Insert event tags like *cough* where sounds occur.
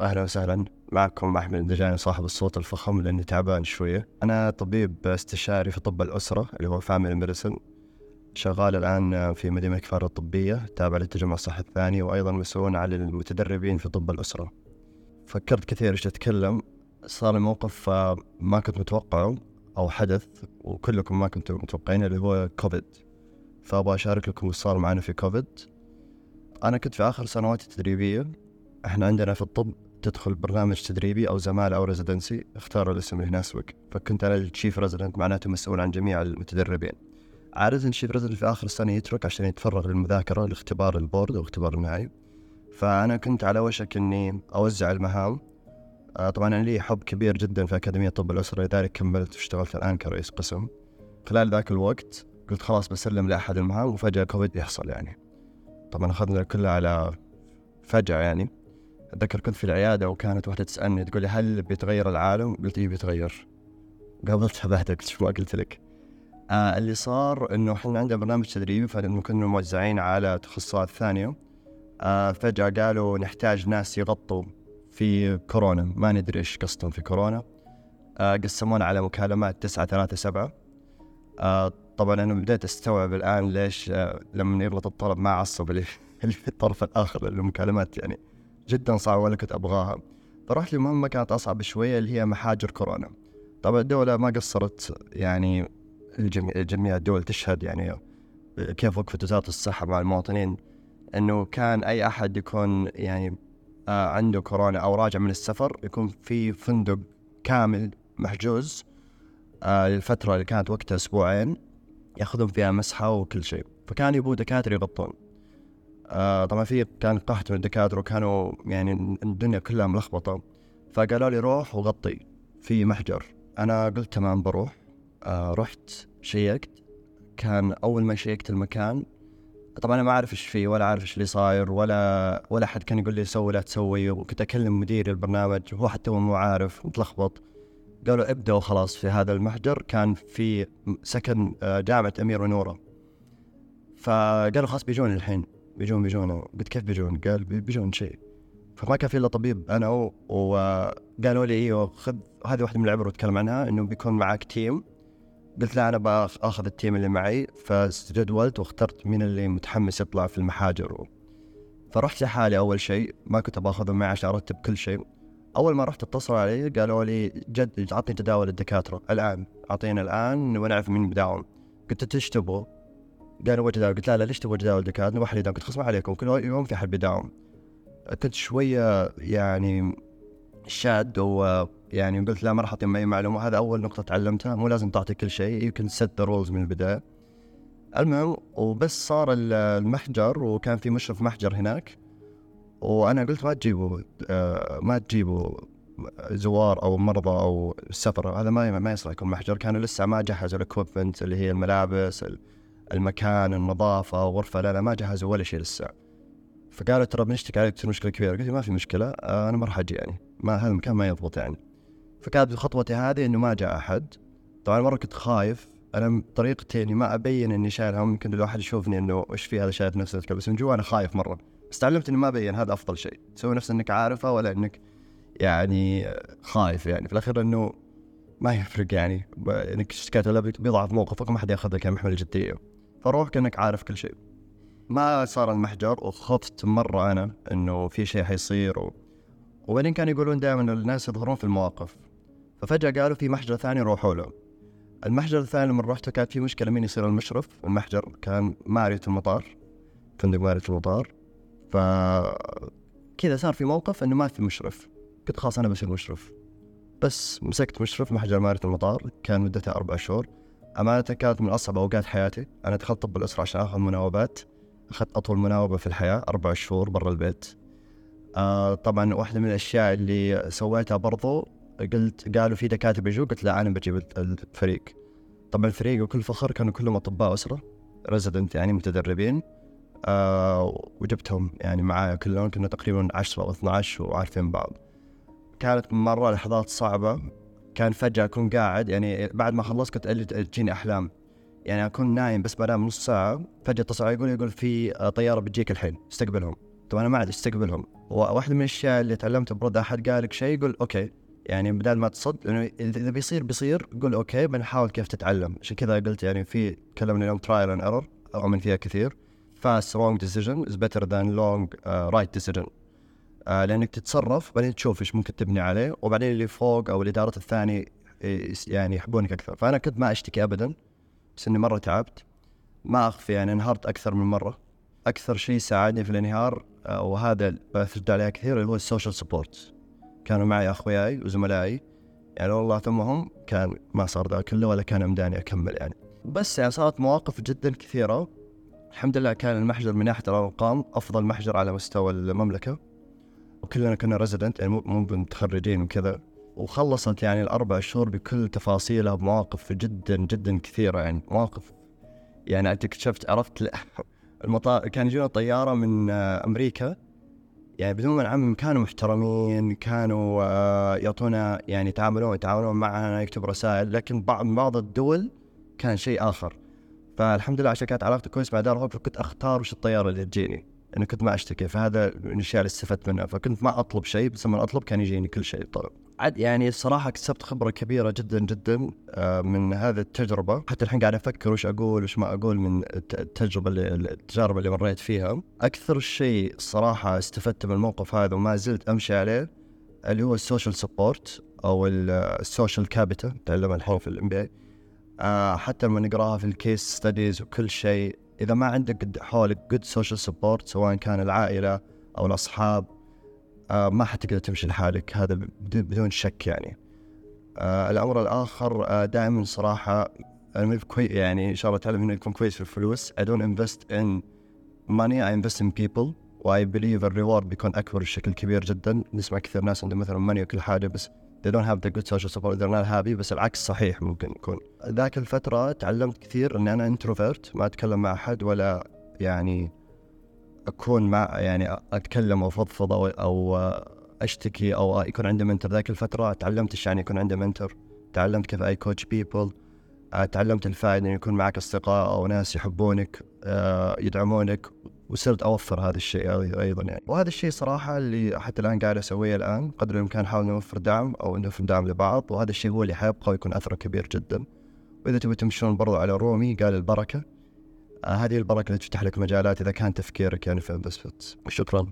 أهلا وسهلا. معكم أحمد إندجاني صاحب الصوت الفخم لأني تعبان شوية. أنا طبيب استشاري في طب الأسرة اللي هو family medicine شغال الآن في مدينة كفار الطبية تابع للتجمع الصحي الثاني وأيضا مسؤول على المتدربين في طب الأسرة. فكرت كثير إيش أتكلم. صار لي موقف آه، ما كنت متوقعه أو حدث وكلكم ما كنتم متوقعين اللي هو كوفيد. فأبغى أشارك لكم وش صار معنا في كوفيد. أنا كنت في آخر سنواتي التدريبية. إحنا عندنا في الطب تدخل برنامج تدريبي أو زمالة أو residency اختار الاسم اللي يناسبك. فكنت أنا ال chief resident معناته مسؤول عن جميع المتدربين. عادة ال chief resident في آخر السنة يترك عشان يتفرغ للمذاكرة لاختبار ال board أو اختبار النهائي. فأنا كنت على وشك إني أوزع المهام. آه، طبعا أنا لي حب كبير جدا في أكاديمية طب الأسرة لذلك كملت واشتغلت الآن كرئيس قسم. خلال ذاك الوقت قلت خلاص بسلم لأحد المهام وفجأة كوفيد يحصل يعني. طبعا أخذنا كلها على فجأة يعني. أتذكر كنت في العيادة وكانت واحدة تسألني تقول لي هل بيتغير العالم؟ قلت إيه بيتغير؟ قابلتها بعدها قلت شو ما قلت لك. آه اللي صار إنه إحنا عندنا برنامج تدريبي فإنه كنا موزعين على تخصصات ثانية. آه فجأة قالوا نحتاج ناس يغطوا في كورونا. ما ندري إيش قصدهم في كورونا. آه قسمونا على مكالمات تسعة ثلاثة سبعة. آه طبعا أنا بديت أستوعب الآن ليش آه لما يغلط الطلب ما أعصب اللي في *laughs* الطرف الآخر المكالمات يعني. جدا صعبة ولا كنت أبغاها. فرحت لمهمة كانت أصعب شوية اللي هي محاجر كورونا. طبعا الدولة ما قصرت يعني الجميع, جميع الدول تشهد يعني كيف وقفت وزارة الصحة مع المواطنين إنه كان أي أحد يكون يعني آه عنده كورونا أو راجع من السفر يكون في فندق كامل محجوز آه للفترة اللي كانت وقتها أسبوعين يأخذون فيها مسحة وكل شيء. فكان يبوا دكاترة يغطون. آه طبعا في كان قحط من الدكاترة وكانوا يعني الدنيا كلها ملخبطة. فقالوا لي روح وغطي في محجر. أنا قلت تمام بروح. آه رحت شيكت. كان أول ما شيكت المكان طبعا أنا ما أعرف إيش فيه ولا عارف إيش اللي صاير ولا ولا حد كان يقول لي سوي لا تسوي. وكنت أكلم مدير البرنامج وهو حتى مو عارف متلخبط. قالوا ابدأوا خلاص في هذا المحجر. كان في سكن آه، جامعة أميرة نورة. فقالوا خلاص بيجون الحين. بيجون بيجون قلت كيف بيجون؟ قال بيجون شيء فما كان في إلا طبيب أنا وقالوا لي أيوه خذ هذه واحدة من العبر واتكلم عنها إنه بيكون معك team قلت لا أنا بأخذ ال team اللي معي فجدولت واخترت مين اللي متحمس يطلع في المحاجر. فرحت لحالي أول شيء ما كنت باخذهم معي عشان أرتب كل شيء أول ما رحت اتصلوا علي قالوا لي جد أعطني جداول الدكاترة الآن أعطينا الآن ونعرف مين بداوم قلت إيش تبغوا؟ قالوا وجه قلت لا لا ليش تبغى داوم دكاتره نبغى يداوم. قلت خلاص ما عليكم. كل يوم في حد بيداوم. كنت شوية يعني شاد ويعني قلت لا ما راح أعطي أي معلومة. هذا أول نقطة تعلمتها. مو لازم تعطي كل شيء. يمكن set the rules من البداية. المهم وبس صار المحجر وكان في مشرف محجر هناك. وأنا قلت ما تجيبوا آه، ما تجيبوا زوار أو مرضى أو سفر هذا ما ما يصلح يكون محجر. كانوا لسه ما جهزوا الاكوبمنت اللي هي الملابس المكان النظافة غرفة لا لا ما جهزوا ولا شيء لسه. فقالوا ترى بنشتكي عليك تصير مشكلة كبيرة. قلت ما في مشكلة آه، أنا ما راح أجي يعني. ما هذا المكان ما يضبط يعني. فكانت خطوتي هذه إنه ما جاء أحد. طبعا مرة كنت خايف. أنا طريقتي اني ما أبين إني شايل هم يمكن الواحد يشوفني إنه إيش في هذا شايف نفسه بس من جوا أنا خايف مرة. بس تعلمت اني ما أبين. هذا أفضل شيء. تسوي نفس إنك عارفة ولا إنك يعني خايف يعني. في الأخير إنه ما يفرق يعني. إنك اشتكيت ولا بيضعف موقفك. ما حد يأخذك محمل الجدية. فروح كأنك عارف كل شيء. ما صار المحجر وخفت مرة أنا إنه في شيء حيصير و... وبعدين كانوا يقولون دائما الناس يظهرون في المواقف. ففجأة قالوا في محجر ثاني روحوا له. المحجر الثاني لما رحته كانت في مشكلة مين يصير المشرف؟ المحجر كان مارية المطار. فندق مارية المطار. ف كذا صار في موقف إنه ما في مشرف. قلت خلاص أنا بصير مشرف. بس مسكت مشرف محجر مارية المطار. كان مدته أربع شهور. أمانة كانت من أصعب أوقات حياتي. أنا دخلت طب الأسرة عشان آخذ مناوبات. أخذت أطول مناوبة في الحياة أربع شهور برا البيت. آه طبعا واحدة من الأشياء اللي سويتها برضو قلت قالوا في دكاترة بيجوا قلت لا أنا بجيب الفريق. طبعا الفريق وكل فخر كانوا كلهم أطباء أسرة resident يعني متدربين. آه وجبتهم يعني معايا كلهم كنا تقريبا 10 أو 12 وعارفين بعض. كانت مرة لحظات صعبة. كان فجأة أكون قاعد يعني بعد ما خلصت كنت تجيني أحلام. يعني أكون نايم بس بنام نص ساعة فجأة اتصل يقول يقول في طيارة بتجيك الحين استقبلهم. طب أنا ما عاد استقبلهم. واحدة من الأشياء اللي تعلمتها برد أحد قال لك شيء يقول okay. يعني بدل ما تصد لأنه اذا بيصير بيصير قول okay بنحاول كيف تتعلم. عشان كذا قلت يعني في تكلمنا اليوم trial and error أؤمن فيها كثير. Wrong decision is better than long uh, right decision. Uh, لأنك تتصرف بعدين تشوف إيش ممكن تبني عليه وبعدين اللي فوق أو الادارات الثانية يعني يحبونك أكثر. فأنا كنت ما أشتكي ابدا بس إني مرة تعبت. ما أخفي يعني انهارت أكثر من مرة. أكثر شيء ساعدني في الانهيار آه، وهذا بثبت عليه كثير اللي هو ال social support كانوا معي أخوياي وزملائي. يعني والله ثمهم كان ما صار ذا كله ولا كان امداني أكمل يعني. بس يعني صارت مواقف جدا كثيرة. الحمد لله كان المحجر من ناحية الأرقام أفضل محجر على مستوى المملكة. وكلنا كنا ريزيدنت يعني مو متخرجين وكذا. وخلصت يعني الأربع شهور بكل تفاصيلها بمواقف جدا جدا كثيرة يعني مواقف. يعني انت اكتشفت عرفت *laughs* المطار كان يجونا طياره من أمريكا. يعني بدون ما نعمم كانوا محترمين كانوا آه، يعطونا يعني يتعاملون يتعاملون معنا يكتب رسائل. لكن بعض بعض الدول كان شيء آخر. فالحمد لله عشان كانت علاقتي كويس مع دار هوب فكنت أختار وش الطيارة اللي تجيني. إنه كنت ما أشتكي فهذا من الأشياء اللي استفدت منها. فكنت ما أطلب شيء بس لما أطلب كان يجيني كل شيء. طلب عاد يعني الصراحة اكتسبت خبرة كبيرة جدا جدا آه، من هذه التجربة. حتى الحين قاعد أفكر وش أقول وش ما أقول من التجربة اللي التجارب اللي مريت فيها. أكثر شيء الصراحة استفدت من الموقف هذا وما زلت أمشي عليه اللي هو ال social support أو ال social capital تعلمها الحين في ال MBA حتى لما نقراها في ال case studies وكل شيء إذا ما عندك حولك good social support سواء كان العائلة أو الأصحاب آه ما حتقدر تمشي لحالك. هذا بدون شك يعني. آه الأمر الآخر آه دائما صراحة أنا كوي يعني إن شاء الله اتعلم إنه يكون كويس في الفلوس. I don't invest in money I invest in people. و I believe ال reward بيكون أكبر بشكل كبير جدا. نسمع كثير ناس عندهم مثلا money وكل حاجة بس they don't have the good social support they're not happy بس العكس صحيح ممكن يكون. ذاك الفترة تعلمت كثير اني أنا introvert ما أتكلم مع أحد ولا يعني أكون مع يعني أتكلم أو فضفض أو, أو أشتكي أو يكون عندي mentor ذاك الفترة تعلمت إيش يعني يكون عندي mentor تعلمت كيف I coach people تعلمت الفائدة انه يكون معك أصدقاء أو ناس يحبونك آه، يدعمونك. وصرت أوفر هذا الشيء أيضا يعني. وهذا الشيء صراحة اللي حتى الآن قاعد أسويه الآن قدر الإمكان نحاول نوفر دعم أو نوفر دعم لبعض وهذا الشيء هو اللي حيبقى ويكون أثره كبير جدا. وإذا تبي تمشون برضو على رومي قال البركة. آه، هذه البركة اللي تفتح لك مجالات إذا كان تفكيرك يعني في انفستمنت شكرا.